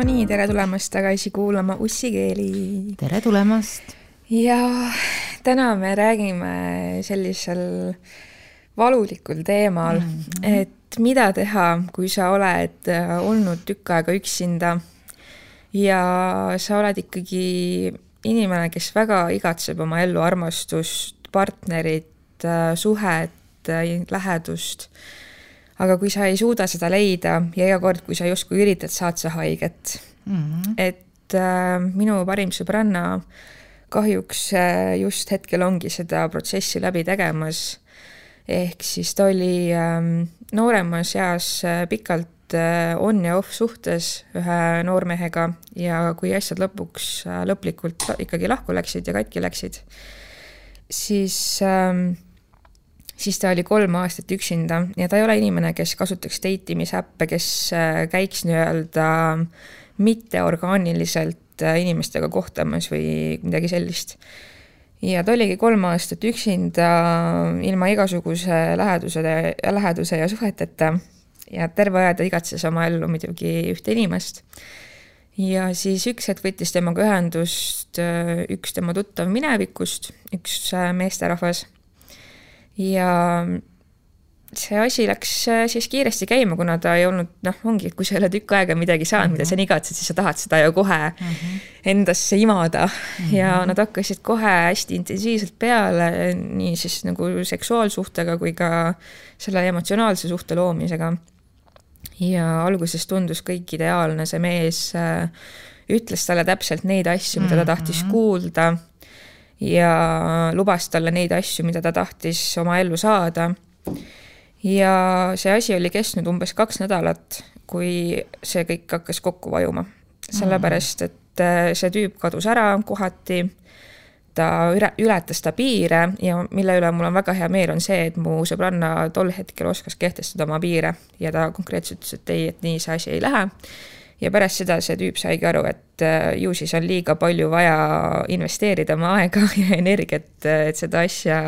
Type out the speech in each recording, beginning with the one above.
no nii, tere tulemast tagasi kuulama Ussi keeli. tere tulemast. ja täna me räägime sellisel valulikul teemal mm, -hmm. et mida teha, kui sa oled äh, olnud tükk aega üksinda ja sa oled ikkagi inimene, kes väga igatseb oma ellu armastust, partnerit, äh, suhet, äh, lähedust aga kui sa ei suuda seda leida ja iga kord, kui sa justkui üritad, saad sa haiget mm. -hmm. et äh, minu parim sõbranna kahjuks äh, just hetkel ongi seda protsessi läbi tegemas. ehk siis ta oli äh, nooremas eas äh, pikalt äh, on ja off suhtes ühe noormehega ja kui asjad lõpuks äh, lõplikult ikkagi lahku läksid ja katki läksid, siis äh, siis ta oli kolm aastat üksinda ja ta ei ole inimene, kes kasutaks date imisäppe, kes äh, käiks nii-öelda mitteorgaaniliselt äh, inimestega kohtamas või midagi sellist. ja ta oligi kolm aastat üksinda ilma igasuguse läheduse, läheduse ja suheteta ja terve aja ta igatses oma ellu muidugi ühte inimest ja siis üks hetk võttis temaga ühendust äh, üks tema tuttav minevikust, üks meesterahvas ja see asi läks äh, siis kiiresti käima, kuna ta ei olnud, noh, ongi, et kui sa ei ole tükk aega midagi saanud mm, -hmm. mida sa nii igatsed, siis sa tahad seda ju kohe mm -hmm. endasse imada mm. -hmm. ja nad hakkasid kohe hästi intensiivselt peale, nii siis nagu seksuaalsuhtega kui ka selle emotsionaalse suhte loomisega. ja alguses tundus kõik ideaalne, see mees äh, ütles talle täpselt neid asju, mida ta tahtis mhm. kuulda ja lubas talle neid asju, mida ta tahtis oma ellu saada. ja see asi oli kestnud umbes kaks nädalat, kui see kõik hakkas kokku vajuma. sellepärast, et äh, see tüüp kadus ära kohati, ta üle, ületas ta piire ja mille üle mul on väga hea meel, on see, et mu sõbranna tol hetkel oskas kehtestada oma piire ja ta konkreetselt ütles, et ei, et nii see asi ei lähe ja pärast seda see tüüp saigi aru, et äh, ju siis on liiga palju vaja investeerida oma aega ja energiat, et seda asja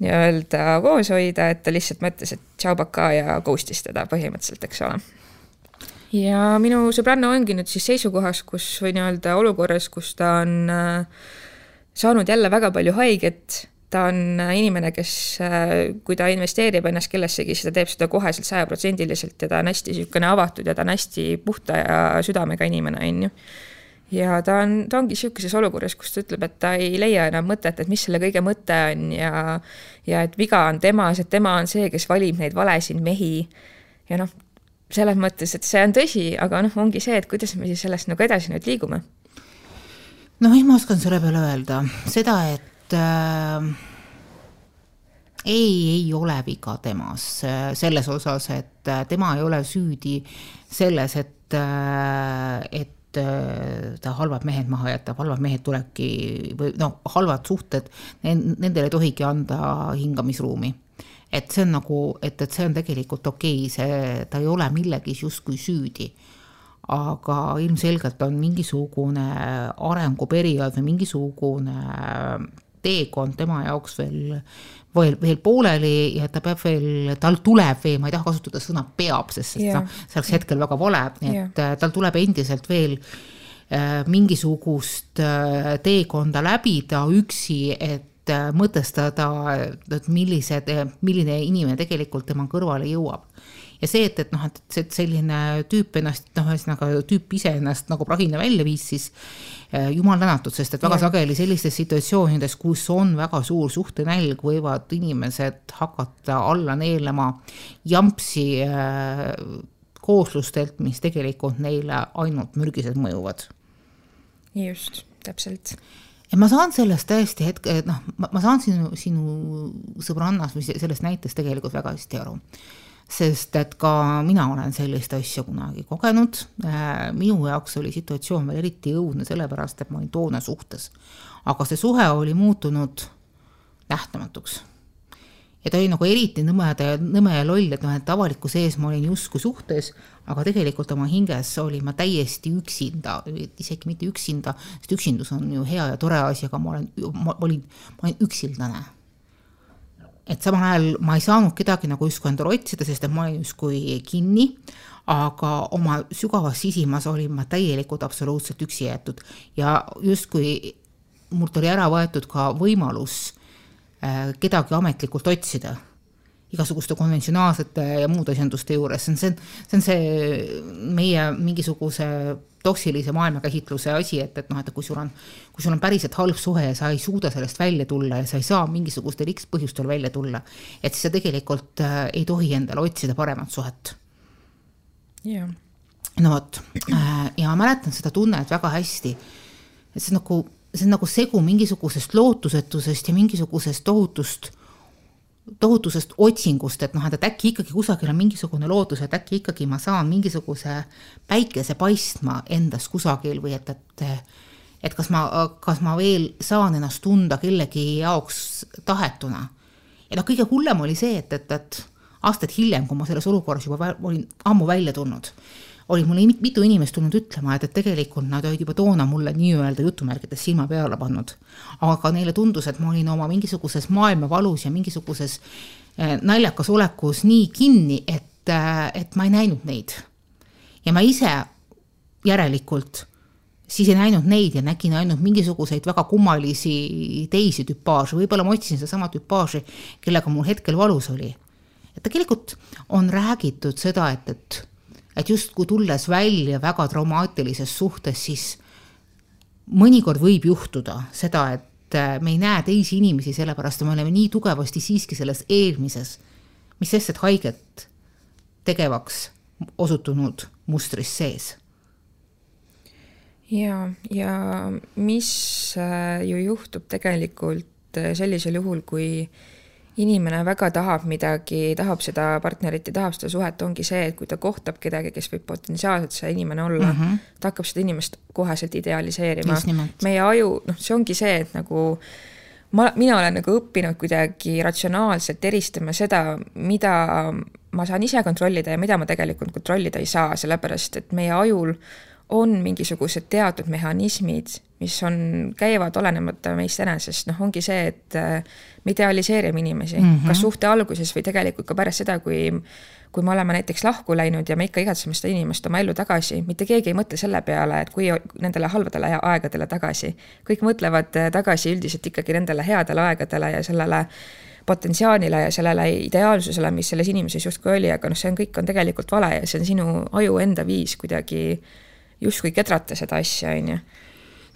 nii-öelda koos hoida, et ta lihtsalt mõtles, et tšau baka ja ghost'is teda põhimõtteliselt, eks ole. ja minu sõbranna ongi nüüd siis seisukohas, kus või nii-öelda olukorras, kus ta on äh, saanud jälle väga palju haiget ta on inimene, kes, äh, kui ta investeerib ennast kellessegi, siis ta teeb seda koheselt sajaprotsendiliselt ja ta on hästi niisugune avatud ja ta on hästi puhta ja südamega inimene, on ju. ja ta on, ta ongi niisuguses olukorras, kus ta ütleb, et ta ei leia enam mõtet, et mis selle kõige mõte on ja ja et viga on temas, et tema on see, kes valib neid valesid mehi. ja noh, selles mõttes, et see on tõsi, aga noh, ongi see, et kuidas me siis sellest nagu edasi nüüd liigume. no mis ma oskan selle peale öelda, seda, et äh, ei, ei ole viga temas äh, selles osas, et äh, tema ei ole süüdi selles, et äh,, et äh, ta halvad mehed maha jätab, halvad mehed tulebki või noh, halvad suhted, nendele ei tohigi anda hingamisruumi. et see on nagu, et, et see on tegelikult okei okay,, see, ta ei ole millegis justkui süüdi aga ilmselgelt on mingisugune arenguperiood või mingisugune teekond tema jaoks veel, veel, veel pooleli ja ta peab veel, tal tuleb veel, ma ei taha kasutada sõna peab, sest yeah. noh, see oleks hetkel väga vale, nii yeah. et äh, tal tuleb endiselt veel äh, mingisugust äh, teekonda läbida üksi, et äh, mõtestada, et millised, milline inimene tegelikult tema kõrvale jõuab ja see, et, et noh, et, et selline tüüp ennast, noh, ühesõnaga tüüp ise ennast nagu prahina välja viis, siis äh, jumal tänatud, sest et väga ja. sageli sellistes situatsioonides, kus on väga suur suhtenälg, võivad inimesed hakata alla neelama jampsi äh, kooslustelt, mis tegelikult neile ainult mürgised mõjuvad. just, täpselt ja ma saan sellest täiesti hetke, noh, ma saan sinu, sinu sõbrannast või sellest näitest tegelikult väga hästi aru sest et ka mina olen sellist asja kunagi kogenud. Äh, minu jaoks oli situatsioon veel eriti õudne, sellepärast et ma olin toona suhtes. aga see suhe oli muutunud nähtamatuks. ja ta oli nagu eriti nõmeda ja nõme ja loll, et noh, et avalikkuse ees ma olin justkui suhtes, aga tegelikult oma hinges olin ma täiesti üksinda, isegi mitte üksinda, sest üksindus on ju hea ja tore asi, aga ma olen, ma olin, ma olin üksildane et samal ajal ma ei saanud kedagi nagu justkui endale otsida, sest et ma olin justkui kinni, aga oma sügavas sisimas olin ma täielikult absoluutselt üksi jäetud. Ja justkui mult oli ära võetud ka võimalus äh, kedagi ametlikult otsida igasuguste konventsionaalsete ja muude asenduste juures, see on see, see on see meie mingisuguse toksilise maailmakäsitluse asi, et, et noh, et kui sul on, kui sul on päriselt halb suhe ja sa ei suuda sellest välja tulla ja sa ei saa mingisugustel X põhjustel välja tulla, et siis sa tegelikult äh, ei tohi endale otsida paremat suhet. jah. no vot äh,, ja ma mäletan seda tunnet väga hästi, et see on nagu, see on nagu segu mingisugusest lootusetusest ja mingisugusest tohutust tohutusest otsingust, et noh, et äkki ikkagi kusagil on mingisugune lootus, et äkki ikkagi ma saan mingisuguse päikese paistma endas kusagil või et, et et kas ma, kas ma veel saan ennast tunda kellegi jaoks tahetuna. ja noh, kõige hullem oli see, et, et, et aastaid hiljem, kui ma selles olukorras juba olin ammu välja tulnud olid mulle mitu inimest tulnud ütlema, et, et tegelikult nad olid juba toona mulle nii-öelda jutumärkides silma peale pannud. aga neile tundus, et ma olin oma mingisuguses maailmavalus ja mingisuguses eh, naljakas olekus nii kinni, et, eh, et ma ei näinud neid. ja ma ise järelikult siis ei näinud neid ja nägin ainult mingisuguseid väga kummalisi teisi tüpaaže, võib-olla ma otsisin sedasama tüpaaži, kellega mul hetkel valus oli. et tegelikult on räägitud seda, et, et et justkui tulles välja väga traumaatilises suhtes, siis mõnikord võib juhtuda seda, et äh, me ei näe teisi inimesi, sellepärast me oleme nii tugevasti siiski selles eelmises, mis sest, et haiget tegevaks osutunud mustris sees. ja, ja mis äh, ju juhtub tegelikult äh, sellisel juhul, kui inimene väga tahab midagi, tahab seda partnerit ja tahab seda suhet, ongi see, et kui ta kohtab kedagi, kes võib potentsiaalselt see inimene olla mm, -hmm. ta hakkab seda inimest koheselt idealiseerima. meie aju, noh, see ongi see, et nagu ma, mina olen nagu õppinud kuidagi ratsionaalselt eristama seda, mida ma saan ise kontrollida ja mida ma tegelikult kontrollida ei saa, sellepärast et meie ajul on mingisugused teatud mehhanismid, mis on, käivad olenemata meist enesest, noh, ongi see, et äh, me idealiseerime inimesi mm, -hmm. kas suhte alguses või tegelikult ka pärast seda, kui kui me oleme näiteks lahku läinud ja me ikka igatseme seda inimest oma ellu tagasi, mitte keegi ei mõtle selle peale, et kui nendele halbadele aegadele tagasi. kõik mõtlevad äh, tagasi üldiselt ikkagi nendele headele aegadele ja sellele potentsiaalile ja sellele ideaalsusele, mis selles inimeses justkui oli, aga noh, see on, kõik on tegelikult vale ja see on sinu aju enda viis kuidagi justkui kedrata seda asja, on ju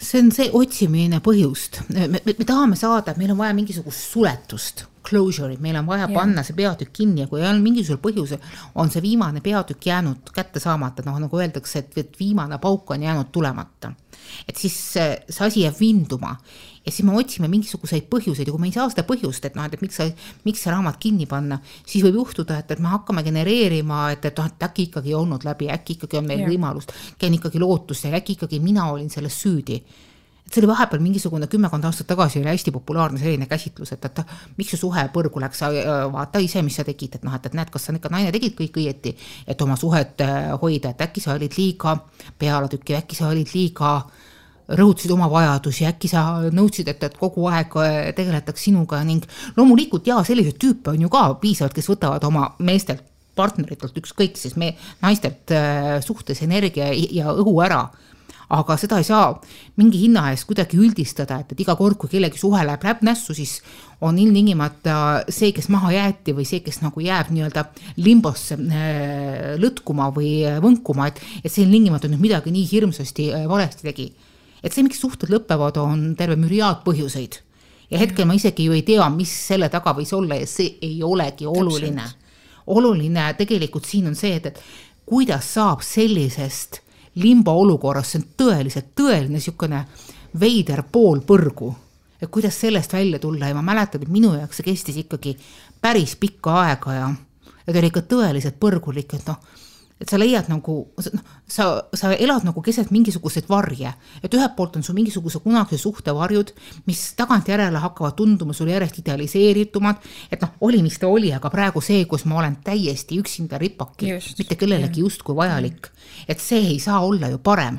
see on see otsimine põhjust, me, me, me tahame saada, et meil on vaja mingisugust suletust, closure'it, meil on vaja ja. panna see peatükk kinni ja kui on mingisugusel põhjusel, on see viimane peatükk jäänud kätte saamata, noh nagu öeldakse, et, et viimane pauk on jäänud tulemata. et siis see asi jääb vinduma ja siis me otsime mingisuguseid põhjuseid ja kui me ei saa seda põhjust, et noh, et miks sa, miks see raamat kinni panna, siis võib juhtuda, et, et me hakkame genereerima, et, et noh, et äkki ikkagi ei olnud läbi, äkki ikkagi on meil ja. võimalust, äkki on ikkagi lootust ja äkki ikkagi mina olin selles süüdi et see oli vahepeal mingisugune kümmekond aastat tagasi oli hästi populaarne selline käsitlus, et, et miks su suhe põrgu läks, sa vaata ise, mis sa tegid, et noh, et, et näed, kas sa ikka naine tegid kõik õieti, et oma suhet äh, hoida, et äkki sa olid liiga pealetükkiv, äkki sa olid liiga äh, rõhutasid oma vajadusi, äkki sa nõudsid, et, et kogu aeg äh, tegeletaks sinuga ning loomulikult jaa, selliseid tüüpe on ju ka piisavalt, kes võtavad oma meestelt, partneritelt, ükskõik siis me naistelt äh, suhtes energia ja õhu ära. Aga seda ei saa mingi hinna eest kuidagi üldistada, et, et iga kord, kui kellegi suhe läheb läb nässu, siis on ilmtingimata see, kes maha jäeti või see, kes nagu jääb nii-öelda limbosse äh, lõtkuma või võnkuma, et, et see ilmtingimata nüüd midagi nii hirmsasti valesti tegi et see, miks suhted lõpevad, on terve müriaad põhjuseid. ja hetkel ma isegi ju ei tea, mis selle taga võis olla ja see ei olegi oluline. oluline tegelikult siin on see, et, et kuidas saab sellisest limbo olukorrast, see on tõeliselt, tõeline niisugune veider pool põrgu, et kuidas sellest välja tulla ja ma mäletan, et minu jaoks see kestis ikkagi päris pikka aega ja, ja ta oli ikka tõeliselt põrgulik, et noh et sa leiad nagu, noh, sa, sa elad nagu keset mingisuguseid varje, et ühelt poolt on sul mingisuguse kunagise suhte varjud, mis tagantjärele hakkavad tunduma sulle järjest idealiseeritumad, et noh, oli, mis ta oli, aga praegu see, kus ma olen täiesti üksinda ripaki, mitte kellelegi justkui vajalik, et see ei saa olla ju parem.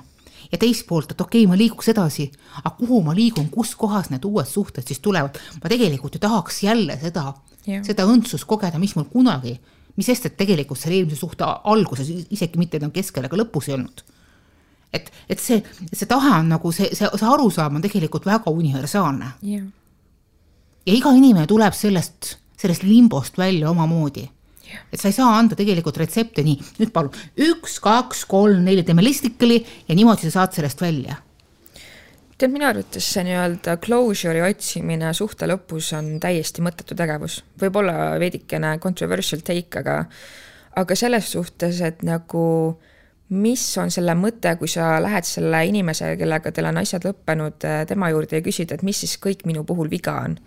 Ja teist poolt, et okei okay,, ma liiguks edasi, aga kuhu ma liigun, kus kohas need uued suhted siis tulevad, ma tegelikult ju tahaks jälle seda, seda õndsust kogeda, mis mul kunagi mis sest, et tegelikult selle eelmise suhte alguses isegi mitte enam keskel ega lõpus ei olnud. et, et see, see tahe on nagu see, see, see arusaam on tegelikult väga universaalne. Yeah.. ja iga inimene tuleb sellest, sellest limbost välja omamoodi. Et sa ei saa anda tegelikult retsepte nii, nüüd palun üks, kaks, kolm, neli, teeme listikali ja niimoodi sa saad sellest välja tead, minu arvates see nii-öelda closure'i otsimine suhte lõpus on täiesti mõttetu tegevus. võib-olla veidikene controversial take, aga, aga selles suhtes, et nagu mis on selle mõte, kui sa lähed selle inimese, kellega teil on asjad lõppenud, tema juurde ja küsid, et mis siis kõik minu puhul viga on.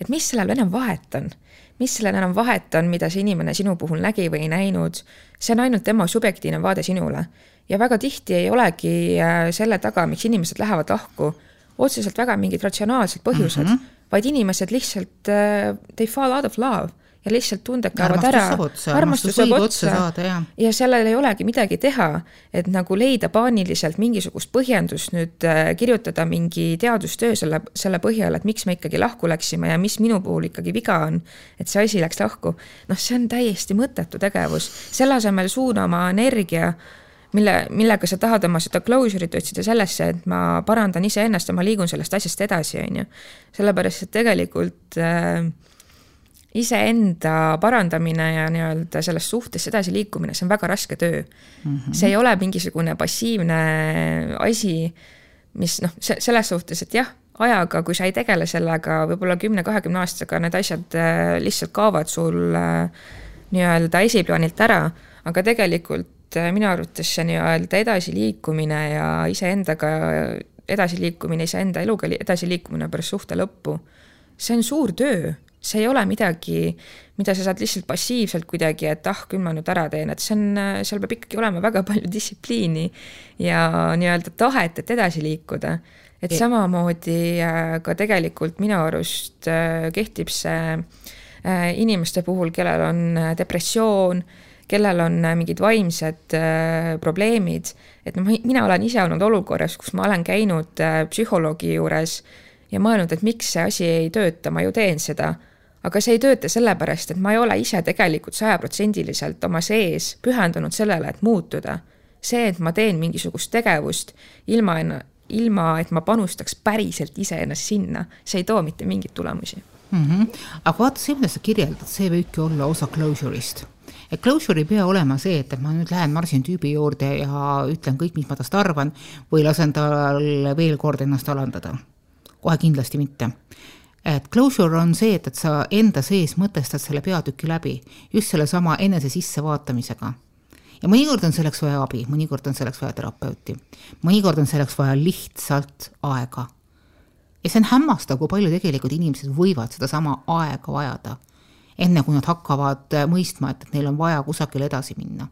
et mis sellel enam vahet on? mis sellel enam vahet on, mida see inimene sinu puhul nägi või ei näinud, see on ainult tema subjektiivne vaade sinule ja väga tihti ei olegi äh, selle taga, miks inimesed lähevad lahku, otseselt väga mingid ratsionaalsed põhjused mm, -hmm. vaid inimesed lihtsalt uh,, they fall out of love ja lihtsalt tunded kaovad ära. armastus saab otsa, otsa ja sellel ei olegi midagi teha, et nagu leida paaniliselt mingisugust põhjendust nüüd äh, kirjutada mingi teadustöö selle, selle põhjal, et miks me ikkagi lahku läksime ja mis minu puhul ikkagi viga on, et see asi läks lahku. noh, see on täiesti mõttetu tegevus, selle asemel suuna oma energia äh, mille, millega sa tahad oma seda closure'it otsida sellesse, et ma parandan iseennast ja ma liigun sellest asjast edasi, on ju. sellepärast, et tegelikult äh, iseenda parandamine ja nii-öelda selles suhtes edasiliikumine, see on väga raske töö mm. -hmm. see ei ole mingisugune passiivne asi, mis noh, selles suhtes, et jah, ajaga, kui sa ei tegele sellega, võib-olla kümne-kahekümne aastaga need asjad äh, lihtsalt kaovad sul äh, nii-öelda esiplaanilt ära, aga tegelikult et äh, minu arvates see nii-öelda edasiliikumine ja iseendaga edasiliikumine, iseenda eluga edasiliikumine pärast suhte lõppu, see on suur töö, see ei ole midagi, mida sa saad lihtsalt passiivselt kuidagi, et ah, küll ma nüüd ära teen, et see on, seal peab ikkagi olema väga palju distsipliini ja nii-öelda tahet, et edasi liikuda. et samamoodi äh, ka tegelikult minu arust äh, kehtib see inimeste puhul, kellel on depressioon kellel on äh, mingid vaimsed äh, probleemid, et noh, mina olen ise olnud olukorras, kus ma olen käinud äh, psühholoogi juures ja mõelnud, et miks see asi ei tööta, ma ju teen seda. aga see ei tööta sellepärast, et ma ei ole ise tegelikult sajaprotsendiliselt oma sees pühendunud sellele, et muutuda. see, et ma teen mingisugust tegevust ilma, ilma et ma panustaks päriselt iseennast sinna, see ei too mitte mingeid tulemusi mm. -hmm. aga vaata, see, mida sa kirjeldad, see võibki olla osa closure'ist et closure ei pea olema see, et, et ma nüüd lähen marsin tüübi juurde ja ütlen kõik, mis ma tast arvan või lasen tal veel kord ennast alandada. kohe kindlasti mitte. et closure on see, et, et sa enda sees mõtestad selle peatüki läbi just sellesama enese sissevaatamisega ja mõnikord on selleks vaja abi, mõnikord on selleks vaja terapeuti, mõnikord on selleks vaja lihtsalt aega. ja see on hämmastav, kui palju tegelikult inimesed võivad sedasama aega vajada enne kui nad hakkavad äh, mõistma, et, neil on vaja kusagile edasi minna.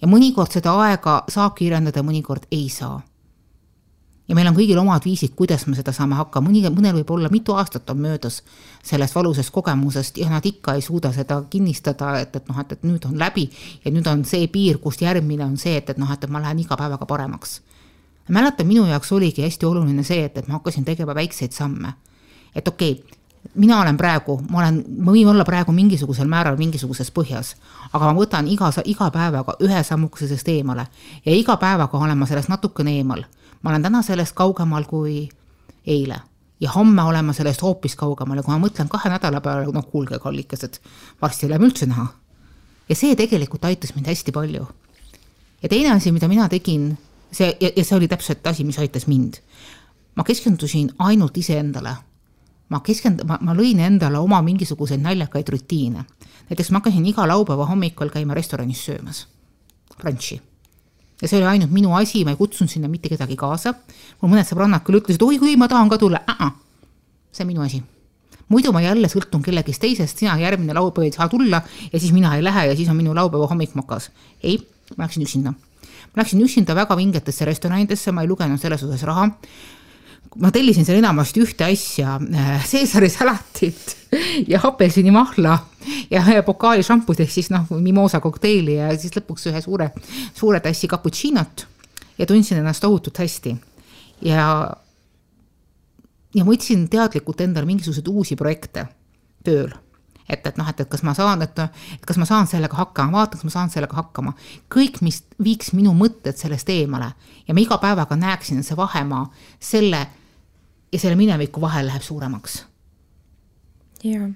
ja mõnikord seda aega saab kiirendada, mõnikord ei saa. ja meil on kõigil omad viisid, kuidas me seda saame hakkama, mõni, mõnel võib olla mitu aastat on möödas sellest valusast kogemusest ja nad ikka ei suuda seda kinnistada, et, et noh, et, et nüüd on läbi ja nüüd on see piir, kust järgmine on see, et, et noh, et ma lähen iga päevaga paremaks. mäletan, minu jaoks oligi hästi oluline see, et, et ma hakkasin tegema väikseid samme. et okei okay,, mina olen praegu, ma olen, ma võin olla praegu mingisugusel määral mingisuguses põhjas, aga ma võtan iga, iga päevaga ühe sammukese sellest eemale ja iga päevaga olen ma sellest natukene eemal. ma olen täna sellest kaugemal kui eile ja homme olen ma sellest hoopis kaugemal ja kui ma mõtlen kahe nädala peale, no kuulge, kallikesed, varsti ei lähe üldse näha. ja see tegelikult aitas mind hästi palju. ja teine asi, mida mina tegin, see ja, ja see oli täpselt asi, mis aitas mind. ma keskendusin ainult iseendale ma keskend-, ma, ma lõin endale oma mingisuguseid naljakaid rutiine. näiteks ma hakkasin iga laupäeva hommikul käima restoranis söömas, brunch'i. ja see oli ainult minu asi, ma ei kutsunud sinna mitte kedagi kaasa. mul mõned sõbrannad küll ütlesid, oi kui ma tahan ka tulla uh, -uh. see on minu asi. muidu ma jälle sõltun kellegist teisest, sina järgmine laupäev ei saa tulla ja siis mina ei lähe ja siis on minu laupäeva hommik mokas. ei, ma läksin üksinda. ma läksin üksinda väga vingetesse restoranidesse, ma ei lugenud selles osas raha ma tellisin seal enamasti ühte asja, äh, salatit ja apelsinimahla ja ühe pokaali šampust ehk siis noh, mimosa kokteili ja siis lõpuks ühe suure, suure tassi cappuccinot ja tundsin ennast tohutult hästi. ja, ja ma võtsin teadlikult endale mingisuguseid uusi projekte tööl et, et noh, et, et kas ma saan, et, et kas ma saan sellega hakkama, vaatan, kas ma saan sellega hakkama. kõik, mis viiks minu mõtted sellest eemale ja ma iga päevaga näeksin, et see vahemaa selle ja selle mineviku vahel läheb suuremaks. jaa.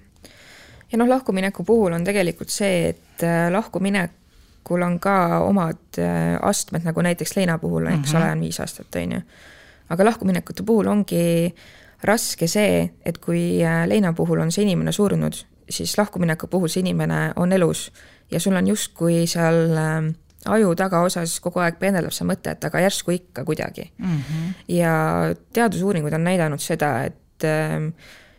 ja noh, lahkumineku puhul on tegelikult see, et äh, lahkuminekul on ka omad äh, astmed, nagu näiteks Leina puhul, eks mm -hmm. ole, on viis aastat, on ju. aga lahkuminekute puhul ongi raske see, et kui äh, Leina puhul on see inimene surnud, siis lahkumineku puhul see inimene on elus ja sul on justkui seal äh, aju tagaosas kogu aeg pendeldab see mõte, et aga järsku ikka kuidagi mm. -hmm. ja teadusuuringud on näidanud seda, et äh,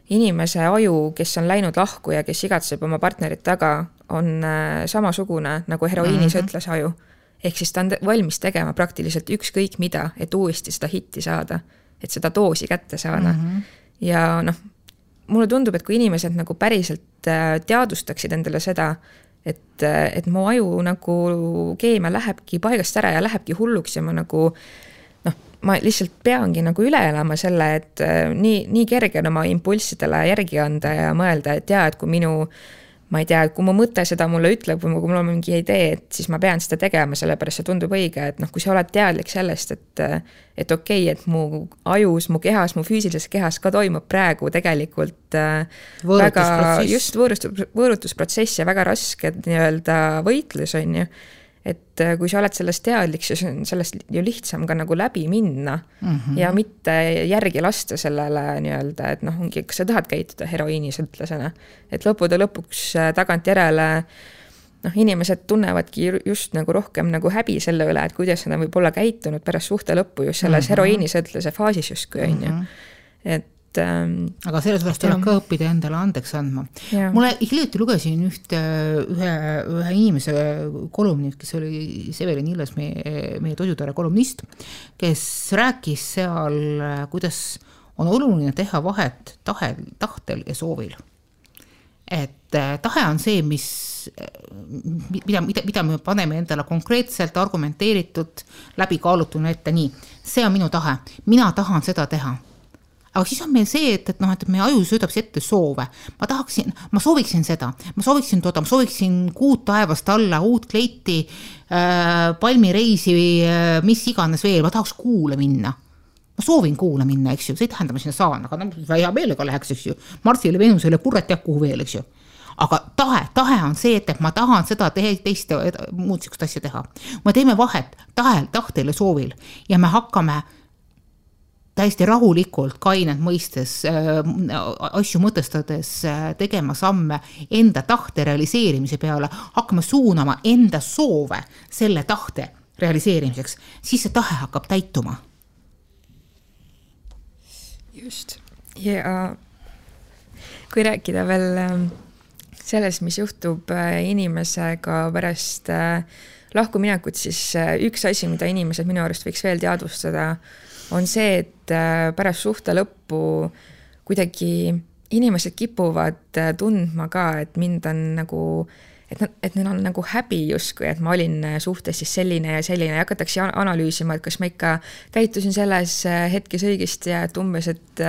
inimese aju, kes on läinud lahku ja kes igatseb oma partnerit taga, on äh, samasugune nagu heroiinisõltlase mm -hmm. aju. ehk siis ta on valmis tegema praktiliselt ükskõik mida, et uuesti seda hitti saada, et seda doosi kätte saada mm. -hmm. ja noh, mulle tundub, et kui inimesed nagu päriselt teadvustaksid endale seda, et, et mu aju nagu keemia lähebki paigast ära ja lähebki hulluks ja ma nagu noh, ma lihtsalt peangi nagu üle elama selle, et äh, nii, nii kerge on oma impulssidele järgi anda ja mõelda, et jaa, et kui minu ma ei tea, kui mu mõte seda mulle ütleb või kui mul on mingi idee, et siis ma pean seda tegema, sellepärast see tundub õige, et noh, kui sa oled teadlik sellest, et et okei okay,, et mu ajus, mu kehas, mu füüsilises kehas ka toimub praegu tegelikult äh, väga just võõrustus, võõrutusprotsess ja väga raske nii-öelda võitlus, on ju et äh, kui sa oled sellest teadlik, siis on sellest ju lihtsam ka nagu läbi minna mm -hmm. ja mitte järgi lasta sellele nii-öelda, et noh, ongi, kas sa tahad käituda heroiinisõltlasena. et lõppude lõpuks äh, tagantjärele noh, inimesed tunnevadki just nagu rohkem nagu häbi selle üle, et kuidas nad võib olla käitunud pärast suhte lõppu just selles mm -hmm. heroiinisõltlase faasis justkui on ju. Mhm. et et ähm,. aga selles suhtes tuleb ka õppida endale andeks andma. mulle hiljuti lugesin ühte, ühe, ühe inimese kolumnit, kes oli Severin Ilves, meie, meie Toidutore kolumnist, kes rääkis seal, kuidas on oluline teha vahet tahel, tahtel ja soovil. et äh, tahe on see, mis mida, mida, mida me paneme endale konkreetselt argumenteeritud, läbikaalutuna ette, nii, see on minu tahe, mina tahan seda teha aga siis on meil see, et, et noh, et meie aju söödab ette soove. ma tahaksin, ma sooviksin seda, ma sooviksin toda, ma sooviksin kuud taevast alla, uut kleiti äh,, palmireisi äh,, mis iganes veel, ma tahaks kuule minna ma soovin kuule minna, eks ju, see ei tähenda, ma sinna saan, aga noh, hea meelega läheks, eks ju. Marsile, Veenusele, kurat teab kuhu veel, eks ju. aga tahe, tahe on see, et, et ma tahan seda tehe, teist, muud sihukest asja teha. me teeme vahet tahel, tahtel ja soovil ja me hakkame täiesti rahulikult, kainelt mõistes äh,, asju mõtestades äh, tegema samme enda tahte realiseerimise peale, hakkama suunama enda soove selle tahte realiseerimiseks, siis see tahe hakkab täituma. just, ja kui rääkida veel ähm, sellest, mis juhtub äh, inimesega pärast äh, lahkuminekut, siis äh, üks asi, mida inimesed minu arust võiks veel teadvustada, on see, et äh, pärast suhte lõppu kuidagi inimesed kipuvad äh, tundma ka, et mind on nagu et nad, et neil on nagu häbi justkui, et ma olin suhtes siis selline ja selline ja hakatakse analüüsima, et kas ma ikka käitusin selles hetkes õigesti ja et umbes, et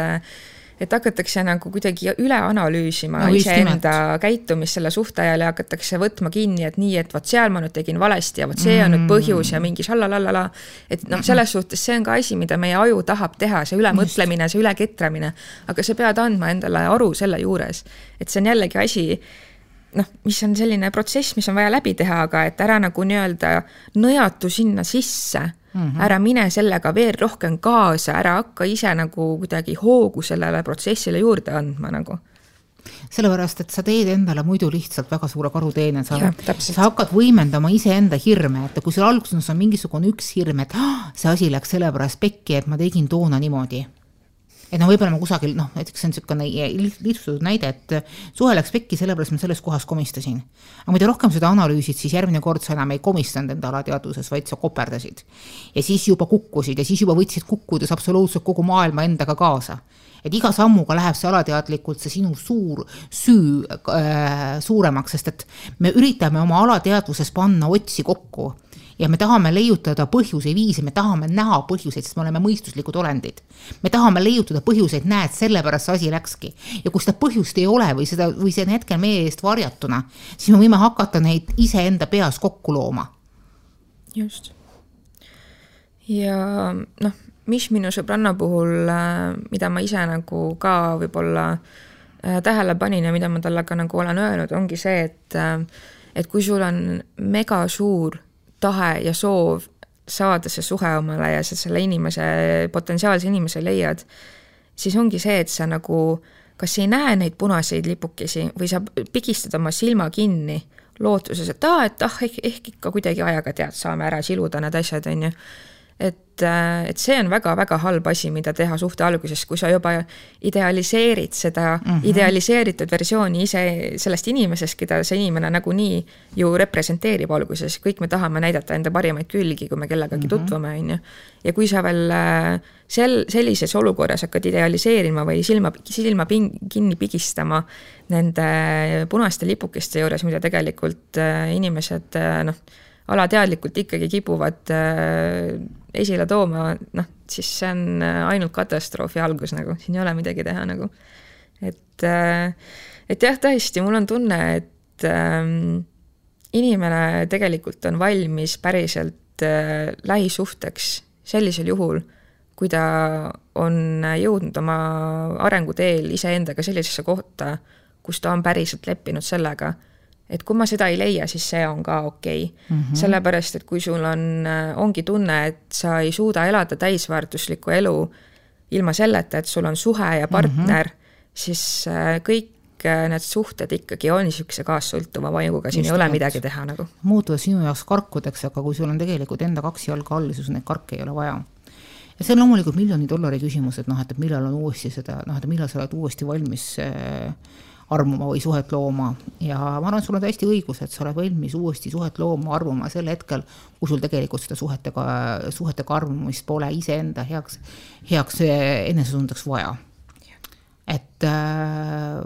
et hakatakse nagu kuidagi üle analüüsima no, iseenda käitumist selle suhte ajal ja hakatakse võtma kinni, et nii, et vot seal ma nüüd tegin valesti ja vot see on nüüd põhjus ja mingi šalalala. et noh, selles suhtes see on ka asi, mida meie aju tahab teha, see ülemõtlemine, see üleketramine. aga sa pead andma endale aru selle juures, et see on jällegi asi noh, mis on selline protsess, mis on vaja läbi teha, aga et ära nagu nii-öelda nõjatu sinna sisse mm. -hmm. ära mine sellega veel rohkem kaasa, ära hakka ise nagu kuidagi hoogu sellele protsessile juurde andma nagu sellepärast, et sa teed endale muidu lihtsalt väga suure karuteene, sa, sa hakkad võimendama iseenda hirme, et kui sul alguses on mingisugune üks hirm, et ah, see asi läks sellepärast pekki, et ma tegin toona niimoodi et noh, võib-olla ma kusagil noh, näiteks see on niisugune lihtsustatud näide, et suhe läks pekki, sellepärast ma selles kohas komistasin. aga mida rohkem seda analüüsid, siis järgmine kord sa enam ei komistanud enda alateadvuses, vaid sa koperdasid. ja siis juba kukkusid ja siis juba võtsid kukkudes absoluutselt kogu maailma endaga kaasa et iga sammuga läheb see alateadlikult see sinu suur süü äh, suuremaks, sest et me üritame oma alateadvuses panna otsi kokku ja me tahame leiutada põhjuseid, viise, me tahame näha põhjuseid, sest me oleme mõistuslikud olendid. me tahame leiutada põhjuseid, näed, sellepärast see asi läkski. ja kui seda põhjust ei ole või seda, või see on hetkel meie eest varjatuna, siis me võime hakata neid iseenda peas kokku looma. just. ja noh, mis minu sõbranna puhul, äh, mida ma ise nagu ka võib-olla äh, tähele panin ja mida ma talle ka nagu olen öelnud, ongi see, et äh, et kui sul on mega suur tahe ja soov saada see suhe omale ja sa selle inimese, potentsiaalse inimese leiad, siis ongi see, et sa nagu kas ei näe neid punaseid lipukesi või sa pigistad oma silma kinni lootuses, et aa, et ah, ehk, ehk ikka kuidagi ajaga tead, saame ära siluda need asjad, on ju et, äh, et see on väga-väga halb asi, mida teha suhte alguses, kui sa juba idealiseerid seda mm -hmm. idealiseeritud versiooni ise sellest inimesest, keda see inimene nagunii ju representeerib alguses, kõik me tahame näidata enda parimaid külgi, kui me kellegagi mm -hmm. tutvume, on ju. ja kui sa veel äh, sel, sellises olukorras hakkad idealiseerima või silma, silma ping, kinni pigistama nende punaste lipukeste juures, mida tegelikult äh, inimesed noh, alateadlikult ikkagi kipuvad äh, esile tooma, noh, siis see on äh, ainult katastroofi algus nagu, siin ei ole midagi teha nagu. et, äh, et jah, tõesti, mul on tunne, et ähm, inimene tegelikult on valmis päriselt äh, lähisuhteks sellisel juhul, kui ta on jõudnud oma arenguteel iseendaga sellisesse kohta, kus ta on päriselt leppinud sellega et kui ma seda ei leia, siis see on ka okei okay. mm. -hmm. sellepärast, et kui sul on, äh, ongi tunne, et sa ei suuda elada täisväärtuslikku elu ilma selleta, et sul on suhe ja partner mm, -hmm. siis äh, kõik äh, need suhted ikkagi on niisuguse kaassõltuva vajuga, siin Just ei ole midagi teha nagu. muutuvad sinu jaoks karkudeks, aga kui sul on tegelikult enda kaks jalga all, siis neid karke ei ole vaja ja see on loomulikult miljoni dollari küsimus, et noh, et millal on uuesti seda, noh, et millal sa oled uuesti valmis äh, armuma või suhet looma ja ma arvan, et sul on täiesti õigus, et sa oled valmis uuesti suhet looma, armuma sel hetkel, kui sul tegelikult seda suhetega, suhetega armumist pole iseenda heaks, heaks enesetundeks vaja. et äh,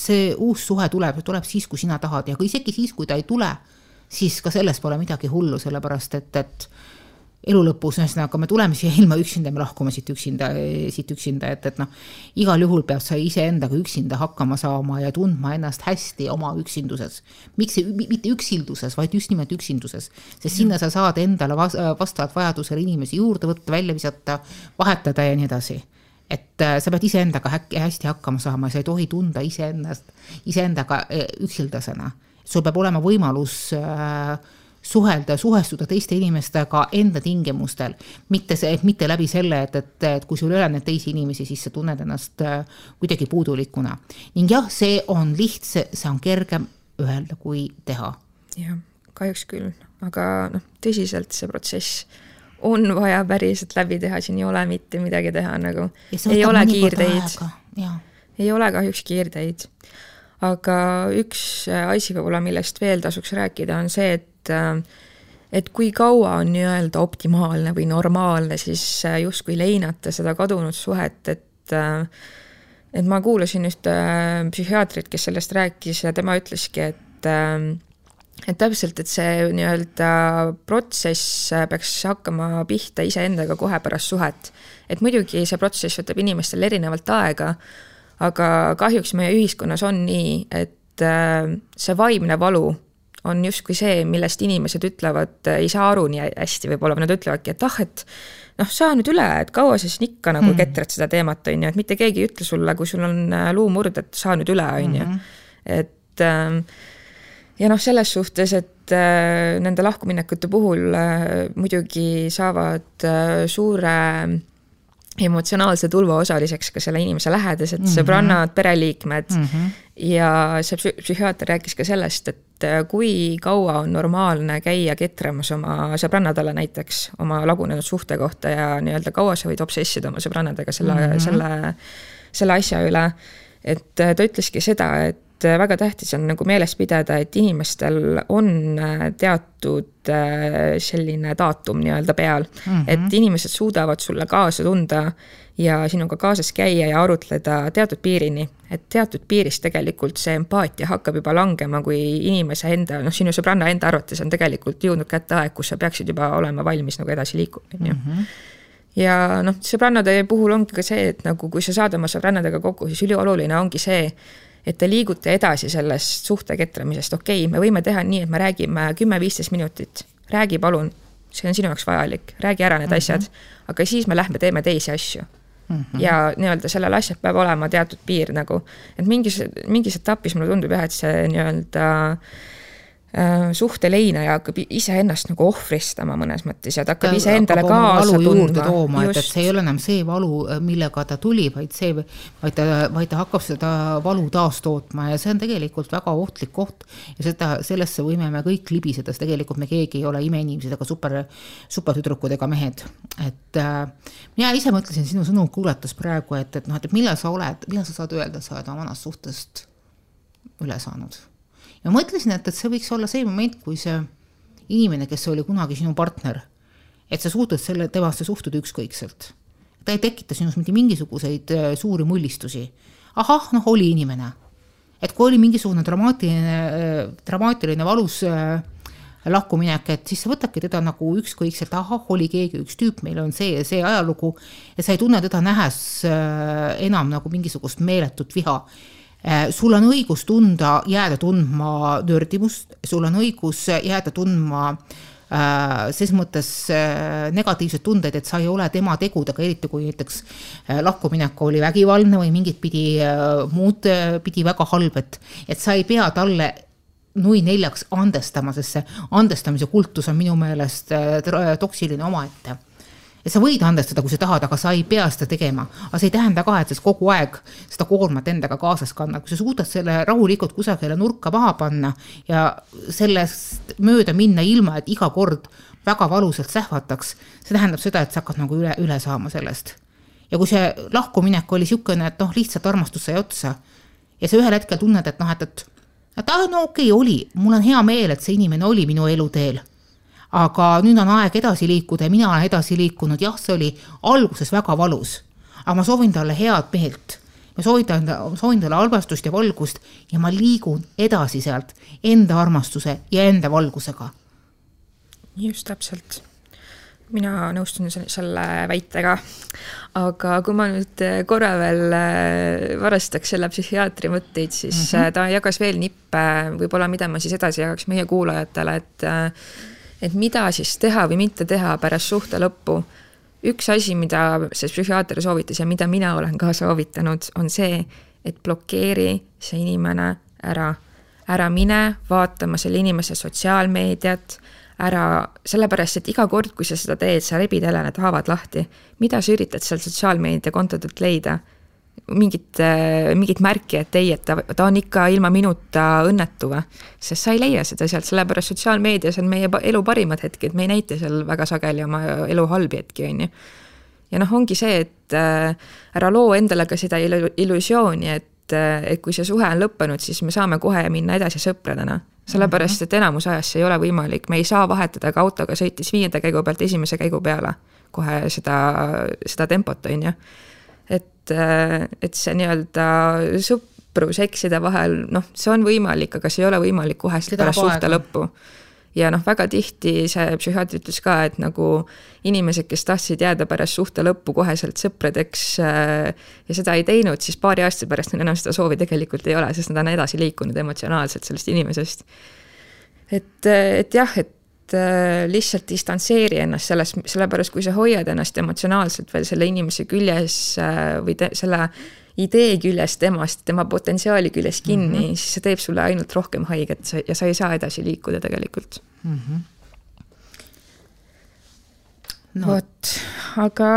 see uus suhe tuleb, tuleb siis, kui sina tahad ja isegi siis, kui ta ei tule, siis ka selles pole midagi hullu, sellepärast et, et elu lõpus, ühesõnaga me tuleme siia ilma üksinda, me lahkume siit üksinda, siit üksinda, et, et noh, igal juhul peab sa iseendaga üksinda hakkama saama ja tundma ennast hästi oma üksinduses. miks, mitte üksilduses, vaid just nimelt üksinduses, sest sinna sa saad endale vastavalt vajadusele inimesi juurde võtta, välja visata, vahetada ja nii edasi et äh, sa pead iseendaga hästi hakkama saama, sa ei tohi tunda iseennast, iseendaga äh, üksildasena. sul peab olema võimalus äh, suhelda, suhestuda teiste inimestega enda tingimustel, mitte see, mitte läbi selle, et, et, et kui sul ei ole neid teisi inimesi, siis sa tunned ennast äh, kuidagi puudulikuna. ning jah, see on lihtsam, see on kergem öelda kui teha. jah, kahjuks küll, aga noh, tõsiselt see protsess on vaja päriselt läbi teha, siin ei ole mitte midagi teha nagu. ei ole kiirteid, ei ole kahjuks kiirteid aga üks asi võib-olla, millest veel tasuks rääkida, on see, et et äh, et kui kaua on nii-öelda optimaalne või normaalne siis äh, justkui leinata seda kadunud suhet, et äh, et ma kuulasin ühte psühhiaatrit, kes sellest rääkis ja tema ütleski, et et täpselt, et see nii-öelda protsess peaks hakkama pihta iseendaga kohe pärast suhet. et muidugi see protsess võtab inimestel erinevalt aega, aga kahjuks meie ühiskonnas on nii, et see vaimne valu on justkui see, millest inimesed ütlevad, ei saa aru nii hästi võib-olla, või nad ütlevadki, et ah, et noh, saa nüüd üle, et kaua sa siis ikka nagu hmm. ketrad seda teemat, on ju, et mitte keegi ei ütle sulle, kui sul on äh, luumurd, et saa nüüd üle, on ju. Hmm. et ähm, ja noh, selles suhtes, et äh, nende lahkuminekute puhul äh, muidugi saavad suure emotsionaalse tulva osaliseks ka selle inimese lähedased mm -hmm. sõbrannad, pereliikmed mm. -hmm. ja see psühhiaater rääkis ka sellest, et kui kaua on normaalne käia ketramas oma sõbrannadele näiteks oma lagunenud suhte kohta ja nii-öelda kaua sa võid obsessida oma sõbrannadega selle mm, -hmm. selle, selle asja üle. et ta ütleski seda, et väga tähtis on nagu meeles pidada, et inimestel on teatud selline daatum nii-öelda peal mm, -hmm. et inimesed suudavad sulle kaasa tunda ja sinuga kaasas käia ja arutleda teatud piirini. et teatud piirist tegelikult see empaatia hakkab juba langema, kui inimese enda, noh, sinu sõbranna enda arvates on tegelikult jõudnud kätte aeg, kus sa peaksid juba olema valmis nagu edasi liikuma, on ju mhm. ja noh, sõbrannade puhul ongi ka see, et nagu kui sa saad oma sõbrannadega kokku, siis ülioluline ongi see, et te liigute edasi sellest suhte ketramisest, okei okay,, me võime teha nii, et me räägime kümme-viisteist minutit, räägi palun, see on sinu jaoks vajalik, räägi ära need mm -hmm. asjad, aga siis me lähme teeme teisi asju Mm -hmm. ja nii-öelda sellel asjal peab olema teatud piir nagu, et mingis, mingis etapis mulle tundub jah, et see nii-öelda äh, Äh, suhteleinaja hakkab iseennast nagu ohvristama mõnes mõttes ja ta hakkab iseendale kaasa tundma. et, et see ei ole enam see valu, äh, millega ta tuli, vaid see, vaid ta, vaid ta hakkab seda valu taastootma ja see on tegelikult väga ohtlik koht. ja seda, sellesse võime me kõik libiseda, sest tegelikult me keegi ei ole imeinimesed ega super, supertüdrukud ega mehed. et äh, mina ise mõtlesin sinu sõnu kuulates praegu, et, et noh, et millal sa oled, millal sa saad öelda, sa oled oma vanast suhtest üle saanud ja mõtlesin, et, et see võiks olla see moment, kui see inimene, kes oli kunagi sinu partner, et sa suhtud selle, temasse suhtuda ükskõikselt. ta ei tekita sinus mitte mingisuguseid äh, suuri mullistusi. ahah, noh, oli inimene. et kui oli mingisugune dramaatiline, äh, dramaatiline valus äh, lahkuminek, et siis sa võtadki teda nagu ükskõikselt, ahah, oli keegi, üks tüüp, meil on see ja see ajalugu ja sa ei tunne teda nähes enam nagu mingisugust meeletut viha Äh, sul on õigus tunda, jääda tundma nördimust, sul on õigus jääda tundma äh, ses mõttes negatiivseid tundeid, et sa ei ole tema tegudega, eriti kui näiteks lahkuminek oli vägivaldne või mingit pidi muud pidi väga halb, et, et sa ei pea talle nui neljaks andestama, sest see andestamise kultus on minu meelest toksiline omaette et sa võid andestada, kui sa tahad, aga sa ei pea seda tegema. aga see ei tähenda ka, et sa kogu aeg seda koormat endaga kaasas kannad, kui sa suudad selle rahulikult kusagile nurka maha panna ja sellest mööda minna, ilma et iga kord väga valusalt sähvataks, see tähendab seda, et sa hakkad nagu üle, üle saama sellest. ja kui see lahkuminek oli niisugune, et noh, lihtsalt armastus sai otsa ja sa ühel hetkel tunned, et noh, et, et ah, no okei okay,, oli, mul on hea meel, et see inimene oli minu eluteel aga nüüd on aeg edasi liikuda ja mina olen edasi liikunud, jah, see oli alguses väga valus, aga ma soovin talle head meelt ma soovitan, soovin talle armastust ja valgust ja ma liigun edasi sealt enda armastuse ja enda valgusega. just täpselt. mina nõustun selle väitega. aga kui ma nüüd korra veel äh, varastaks selle psühhiaatri mõtteid, siis mm -hmm. ta jagas veel nippe, võib-olla mida ma siis edasi jagaks meie kuulajatele, et et mida siis teha või mitte teha pärast suhte lõppu. üks asi, mida see psühhiaater soovitas ja mida mina olen ka soovitanud, on see, et blokeeri see inimene ära. ära mine vaatama selle inimese sotsiaalmeediat, ära, sellepärast et iga kord, kui sa seda teed, sa rebid jälle need haavad lahti. mida sa üritad sealt sotsiaalmeediakontodelt leida? Mingit, äh, mingit märki, et ei, et ta, ta on ikka ilma minuta õnnetu või. sest sa ei leia seda sealt, sellepärast sotsiaalmeedias on meie elu parimad hetked, me ei näita seal väga sageli oma elu halbi hetki, on ju. ja noh, ongi see, et äh, ära loo endale ka seda illusiooni, et, äh, et kui see suhe on lõppenud, siis me saame kohe minna edasi sõpradena. sellepärast, et enamus ajast see ei ole võimalik, me ei saa vahetada ka autoga sõites viienda käigu pealt esimese käigu peale kohe seda, seda tempot, on ju et, äh, et see nii-öelda sõprus eksida vahel, noh, see on võimalik, aga see ei ole võimalik kohest pärast suhte lõppu. ja noh, väga tihti see psühhiaater ütles ka, et nagu inimesed, kes tahtsid jääda pärast suhte lõppu koheselt sõpradeks äh, ja seda ei teinud, siis paari aasta pärast neil enam seda soovi tegelikult ei ole, sest nad on edasi liikunud emotsionaalselt sellest inimesest. et, et jah, et lihtsalt distantseeri ennast sellest, sellepärast kui sa hoiad ennast emotsionaalselt veel selle inimese küljes äh, või te, selle idee küljes temast, tema potentsiaali küljes kinni mm, -hmm. siis see teeb sulle ainult rohkem haiget ja sa ei saa edasi liikuda tegelikult mm. -hmm. No. vot, aga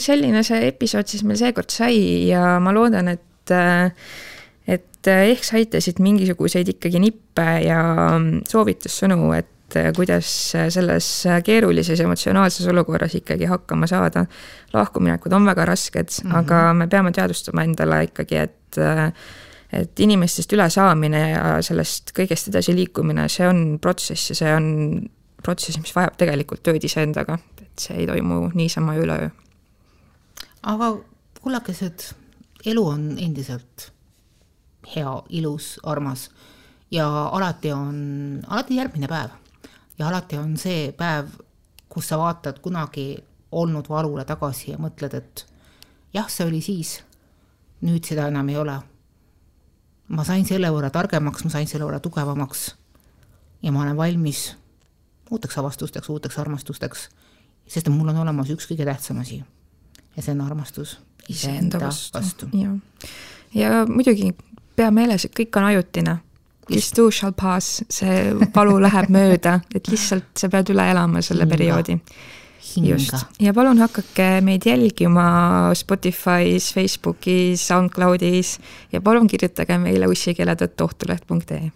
selline see episood siis meil seekord sai ja ma loodan, et äh, et ehk sa aitasid mingisuguseid ikkagi nippe ja soovitussõnu, et et äh, kuidas selles keerulises emotsionaalses olukorras ikkagi hakkama saada. lahkuminekud on väga rasked mm, -hmm. aga me peame teadvustama endale ikkagi, et et inimestest ülesaamine ja sellest kõigest edasi liikumine, see on protsess ja see on protsess, mis vajab tegelikult tööd iseendaga, et see ei toimu niisama üleöö. aga kullakesed, elu on endiselt hea, ilus, armas ja alati on, alati järgmine päev ja alati on see päev, kus sa vaatad kunagi olnud valule tagasi ja mõtled, et jah, see oli siis, nüüd seda enam ei ole. ma sain selle võrra targemaks, ma sain selle võrra tugevamaks ja ma olen valmis uuteks avastusteks, uuteks armastusteks, sest mul on olemas üks kõige tähtsam asi ja see on armastus iseenda vastu, vastu.. ja, muidugi pea meeles, et kõik on ajutine. This too shall pass, see valu läheb mööda, et lihtsalt sa pead üle elama selle Hinga. perioodi. just, ja palun hakake meid jälgima Spotify's, Facebookis, SoundCloudis. Ja palun kirjutage meile ussikeele.ohtuleht.ee